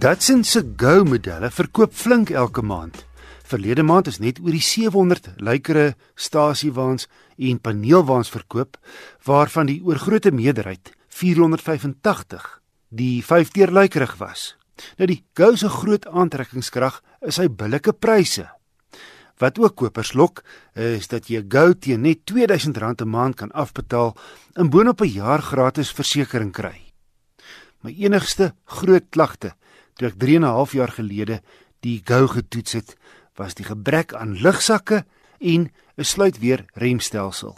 Datsun se Go modelle verkoop flink elke maand. Verlede maand is net oor die 700 lykere stasiewaans en paneelwaans verkoop, waarvan die oorgrootste meerderheid, 485, die 5-deur lykerig was. Nou die Go se groot aantrekkingskrag is sy billike pryse. Wat ook kopers lok, is dat jy 'n Go teen net R2000 'n maand kan afbetaal en boonop 'n jaar gratis versekerings kry. My enigste groot klagte toe ek 3 en 'n half jaar gelede die Go getoets het, was die gebrek aan lugsakke en 'n sluitweer remstelsel.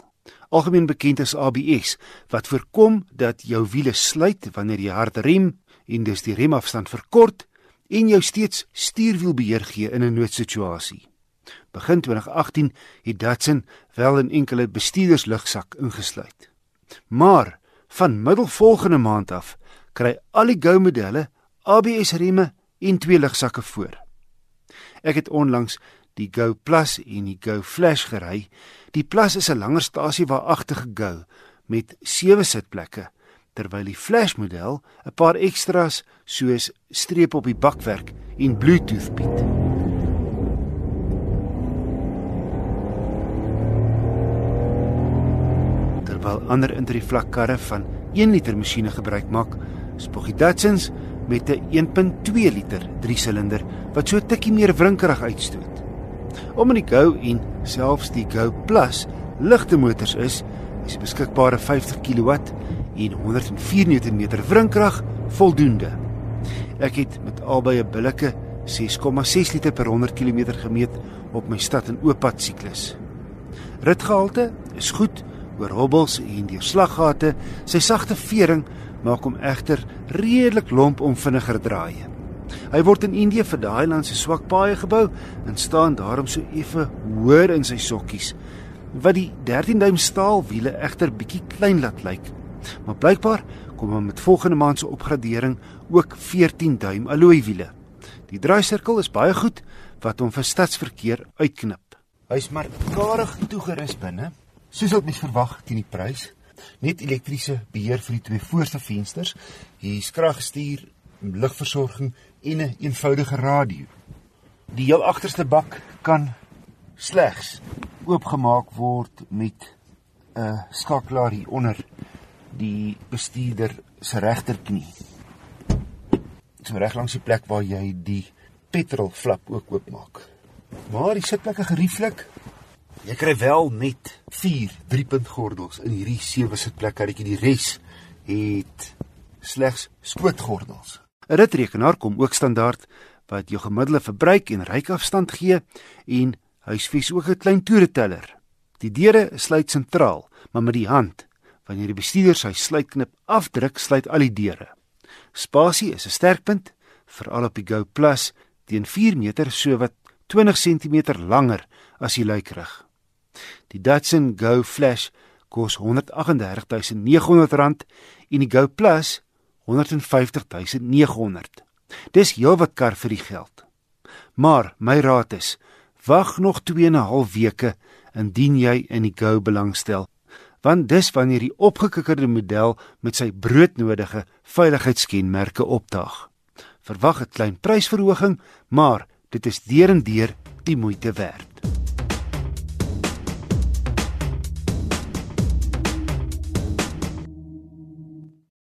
Algemeen bekend as ABS wat voorkom dat jou wiele sluit wanneer jy hard rem en dus die remafstand verkort en jou steeds stuurwielbeheer gee in 'n noodsituasie. Begin 2018 het Datsun wel 'n enkele bestuurderslugsak ingesluit. Maar van middelvolgende maand af kry al die Go modelle ABS remme en twee lugsakke voor. Ek het onlangs die Go Plus en die Go Flash gery. Die Plus is 'n langer stasiewaagtige Go met 7 sitplekke, terwyl die Flash model 'n paar ekstra's soos strepe op die bakwerk en Bluetooth bied. Terwyl ander intervlakkarre van 1 liter masjiene gebruik maak, spog die Datsuns met 'n 1.2 liter 3-silinder wat so 'n tikkie meer wrinkerig uitstoot. Om in die Go en selfs die Go Plus ligte motors is, is die beskikbare 50 kW en 104 Nm wrinkrag voldoende. Ek het met albei 'n billike 6,6 liter per 100 km gemeet op my stad en ooppad siklus. Ritgehalte is goed oor hobbels en deurslaggate. Sy sagte vering maak hom egter redelik lomp om vinniger draai. Hy word in Indië vir daai land se swak paaie gebou en staan daarom so effe hoër in sy sokkies wat die 13 duim staal wiele egter bietjie klein laat lyk. Maar blykbaar kom hom met volgende maand se opgradering ook 14 duim alloy wiele. Die draaisirkel is baie goed wat hom vir stadsverkeer uitknip. Hy's maar karig toegerus binne, soos wat mens verwag teen die prys net elektriese beheer vir die twee voorste vensters, die kragstuur, ligversorging en 'n een eenvoudige radio. Die heel agterste bak kan slegs oopgemaak word met 'n skakelaar hier onder die bestuurder se regterknie. So reg langs die plek waar jy die petrol flap ook oopmaak. Maar die sitplekke gerieflik Jy kry wel net 4 3-punt gordels in hierdie sewe sitplek karretjie. Die res het slegs skootgordels. 'n Ritrekenaar kom ook standaard wat jou gemiddelde verbruik en ryafstand gee en huisves ook 'n klein toereteller. Die deure sluit sentraal, maar met die hand. Wanneer die bestuurder sy sluitknip afdruk, sluit al die deure. Spasie is 'n sterkpunt, veral op die Go Plus, teen 4 meter so wat 20 cm langer as die luikerig. Die Datsun Go Flash kos R138900 en die Go Plus R150900. Dis heelwat kar vir die geld. Maar my raad is: wag nog 2 en 'n half weke indien jy in die Go belangstel, want dis wanneer die opgekikkerde model met sy broodnodige veiligheidskenmerke opdaag. Verwag 'n klein prysverhoging, maar dit is derendeer die moeite werd.